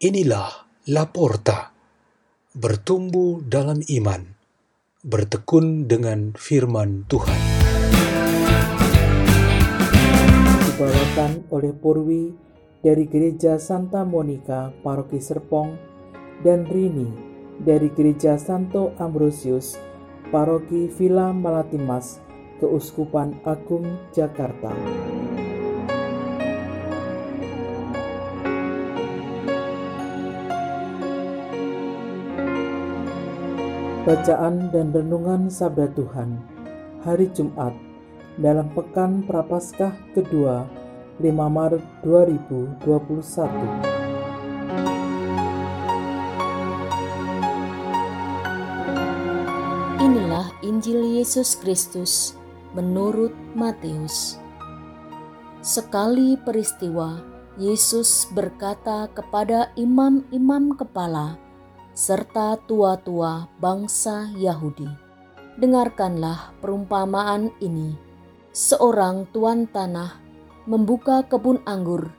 Inilah Laporta, bertumbuh dalam iman, bertekun dengan firman Tuhan. dibawakan oleh Purwi dari Gereja Santa Monica, Paroki Serpong, dan Rini dari Gereja Santo Ambrosius, Paroki Villa Malatimas, Keuskupan Agung Jakarta. Bacaan dan Renungan Sabda Tuhan Hari Jumat dalam Pekan Prapaskah kedua 5 Maret 2021 Inilah Injil Yesus Kristus menurut Matius. Sekali peristiwa, Yesus berkata kepada imam-imam kepala serta tua-tua bangsa Yahudi, "Dengarkanlah perumpamaan ini: seorang tuan tanah membuka kebun anggur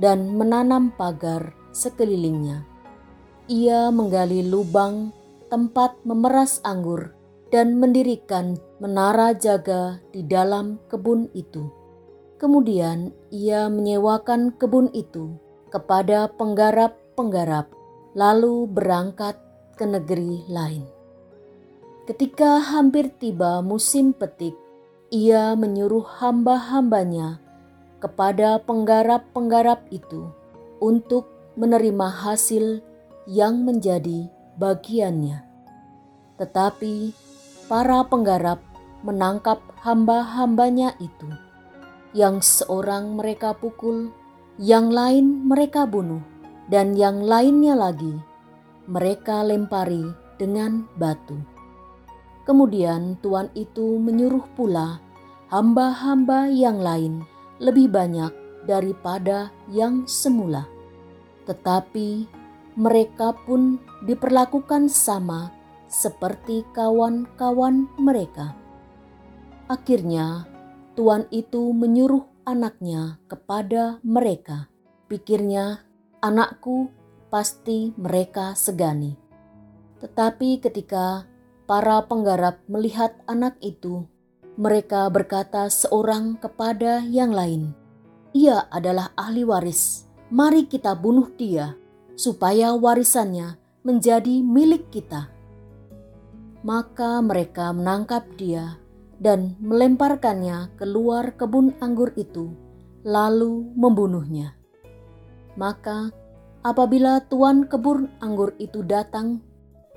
dan menanam pagar sekelilingnya. Ia menggali lubang tempat memeras anggur dan mendirikan menara jaga di dalam kebun itu. Kemudian ia menyewakan kebun itu kepada penggarap-penggarap, lalu berangkat ke negeri lain. Ketika hampir tiba musim petik, ia menyuruh hamba-hambanya kepada penggarap-penggarap itu untuk menerima hasil yang menjadi bagiannya. Tetapi para penggarap menangkap hamba-hambanya itu, yang seorang mereka pukul, yang lain mereka bunuh, dan yang lainnya lagi mereka lempari dengan batu. Kemudian tuan itu menyuruh pula hamba-hamba yang lain lebih banyak daripada yang semula. Tetapi mereka pun diperlakukan sama seperti kawan-kawan mereka. Akhirnya, tuan itu menyuruh anaknya kepada mereka. Pikirnya, anakku pasti mereka segani. Tetapi ketika para penggarap melihat anak itu, mereka berkata seorang kepada yang lain, "Ia adalah ahli waris. Mari kita bunuh dia, supaya warisannya menjadi milik kita." Maka mereka menangkap dia dan melemparkannya keluar kebun anggur itu, lalu membunuhnya. Maka, apabila tuan kebun anggur itu datang,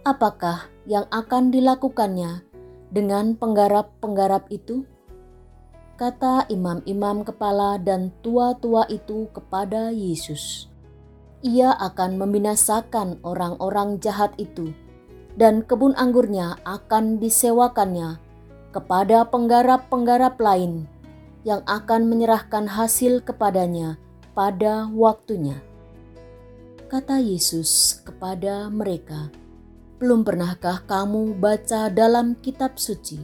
apakah yang akan dilakukannya dengan penggarap-penggarap itu? Kata imam-imam kepala dan tua-tua itu kepada Yesus, "Ia akan membinasakan orang-orang jahat itu." dan kebun anggurnya akan disewakannya kepada penggarap-penggarap lain yang akan menyerahkan hasil kepadanya pada waktunya. Kata Yesus kepada mereka, "Belum pernahkah kamu baca dalam kitab suci,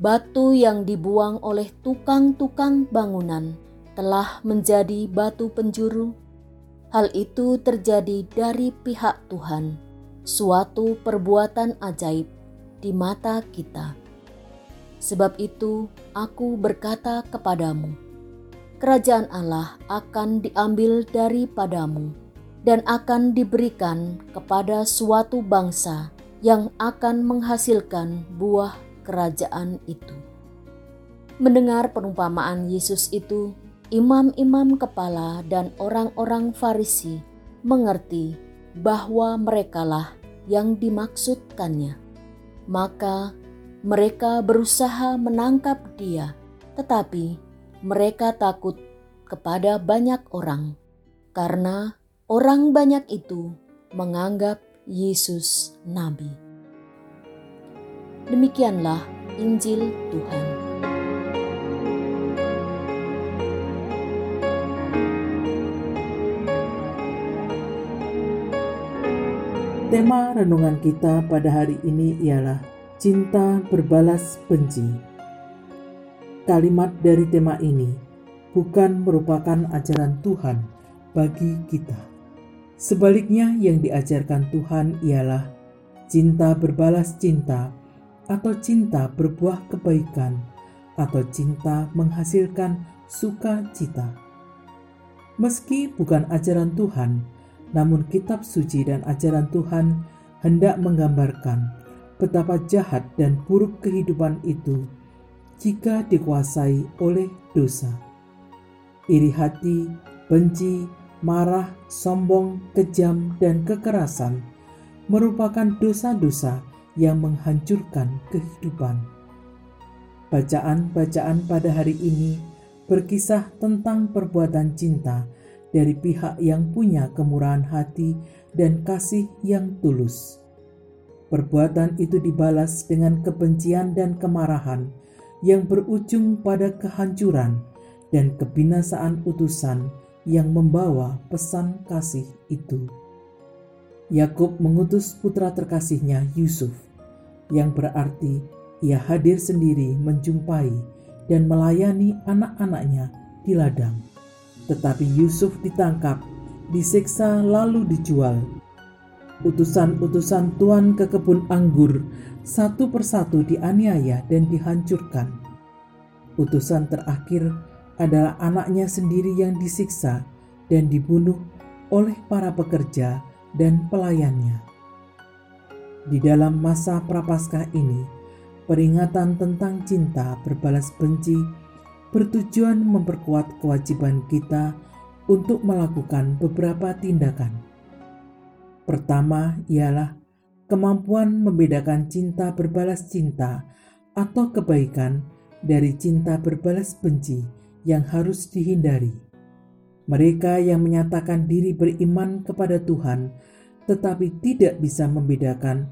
batu yang dibuang oleh tukang-tukang bangunan telah menjadi batu penjuru? Hal itu terjadi dari pihak Tuhan." suatu perbuatan ajaib di mata kita. Sebab itu, aku berkata kepadamu, kerajaan Allah akan diambil daripadamu dan akan diberikan kepada suatu bangsa yang akan menghasilkan buah kerajaan itu. Mendengar perumpamaan Yesus itu, imam-imam kepala dan orang-orang Farisi mengerti bahwa merekalah yang dimaksudkannya. Maka mereka berusaha menangkap dia, tetapi mereka takut kepada banyak orang, karena orang banyak itu menganggap Yesus nabi. Demikianlah Injil Tuhan. Tema renungan kita pada hari ini ialah cinta berbalas benci. Kalimat dari tema ini bukan merupakan ajaran Tuhan bagi kita. Sebaliknya, yang diajarkan Tuhan ialah cinta berbalas cinta, atau cinta berbuah kebaikan, atau cinta menghasilkan sukacita. Meski bukan ajaran Tuhan, namun kitab suci dan ajaran Tuhan hendak menggambarkan betapa jahat dan buruk kehidupan itu jika dikuasai oleh dosa. Iri hati, benci, marah, sombong, kejam, dan kekerasan merupakan dosa-dosa yang menghancurkan kehidupan. Bacaan-bacaan pada hari ini berkisah tentang perbuatan cinta dari pihak yang punya kemurahan hati dan kasih yang tulus. Perbuatan itu dibalas dengan kebencian dan kemarahan yang berujung pada kehancuran dan kebinasaan utusan yang membawa pesan kasih itu. Yakub mengutus putra terkasihnya Yusuf, yang berarti ia hadir sendiri menjumpai dan melayani anak-anaknya di ladang. Tetapi Yusuf ditangkap, disiksa lalu dijual. Utusan-utusan Tuhan ke kebun anggur satu persatu dianiaya dan dihancurkan. Utusan terakhir adalah anaknya sendiri yang disiksa dan dibunuh oleh para pekerja dan pelayannya. Di dalam masa prapaskah ini, peringatan tentang cinta berbalas benci bertujuan memperkuat kewajiban kita untuk melakukan beberapa tindakan. Pertama ialah kemampuan membedakan cinta berbalas cinta atau kebaikan dari cinta berbalas benci yang harus dihindari. Mereka yang menyatakan diri beriman kepada Tuhan tetapi tidak bisa membedakan,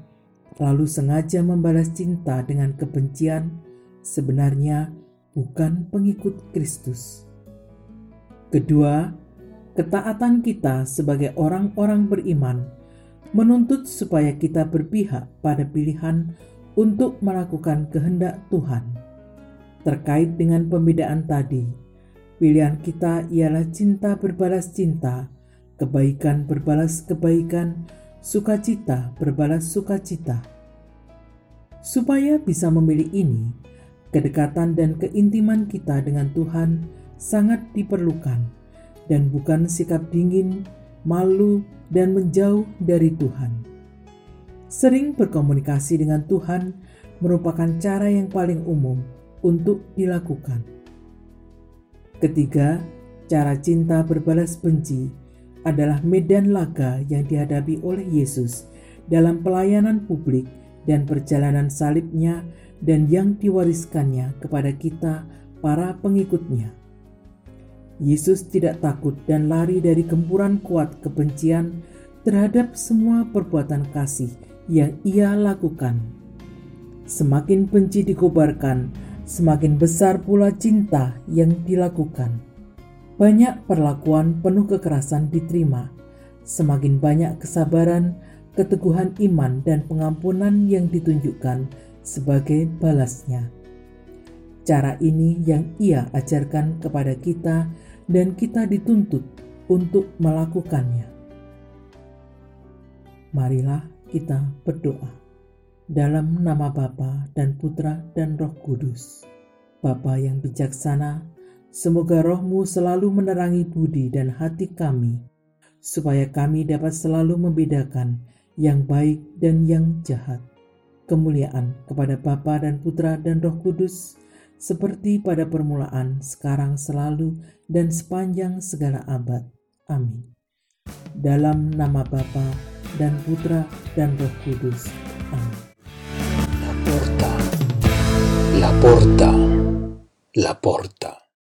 lalu sengaja membalas cinta dengan kebencian, sebenarnya bukan pengikut Kristus. Kedua, ketaatan kita sebagai orang-orang beriman menuntut supaya kita berpihak pada pilihan untuk melakukan kehendak Tuhan. Terkait dengan pembedaan tadi, Pilihan kita ialah cinta berbalas cinta, kebaikan berbalas kebaikan, sukacita berbalas sukacita. Supaya bisa memilih ini, kedekatan dan keintiman kita dengan Tuhan sangat diperlukan, dan bukan sikap dingin, malu, dan menjauh dari Tuhan. Sering berkomunikasi dengan Tuhan merupakan cara yang paling umum untuk dilakukan Ketiga, cara cinta berbalas benci adalah medan laga yang dihadapi oleh Yesus dalam pelayanan publik dan perjalanan salibnya dan yang diwariskannya kepada kita para pengikutnya. Yesus tidak takut dan lari dari gempuran kuat kebencian terhadap semua perbuatan kasih yang ia lakukan. Semakin benci dikobarkan, semakin besar pula cinta yang dilakukan. Banyak perlakuan penuh kekerasan diterima, semakin banyak kesabaran, keteguhan iman, dan pengampunan yang ditunjukkan sebagai balasnya. Cara ini yang ia ajarkan kepada kita, dan kita dituntut untuk melakukannya. Marilah kita berdoa dalam nama Bapa dan Putra dan Roh Kudus. Bapa yang bijaksana, semoga rohmu selalu menerangi budi dan hati kami, supaya kami dapat selalu membedakan yang baik dan yang jahat. Kemuliaan kepada Bapa dan Putra dan Roh Kudus, seperti pada permulaan, sekarang, selalu, dan sepanjang segala abad. Amin. Dalam nama Bapa dan Putra dan Roh Kudus. Amin. La porta, la porta, la porta.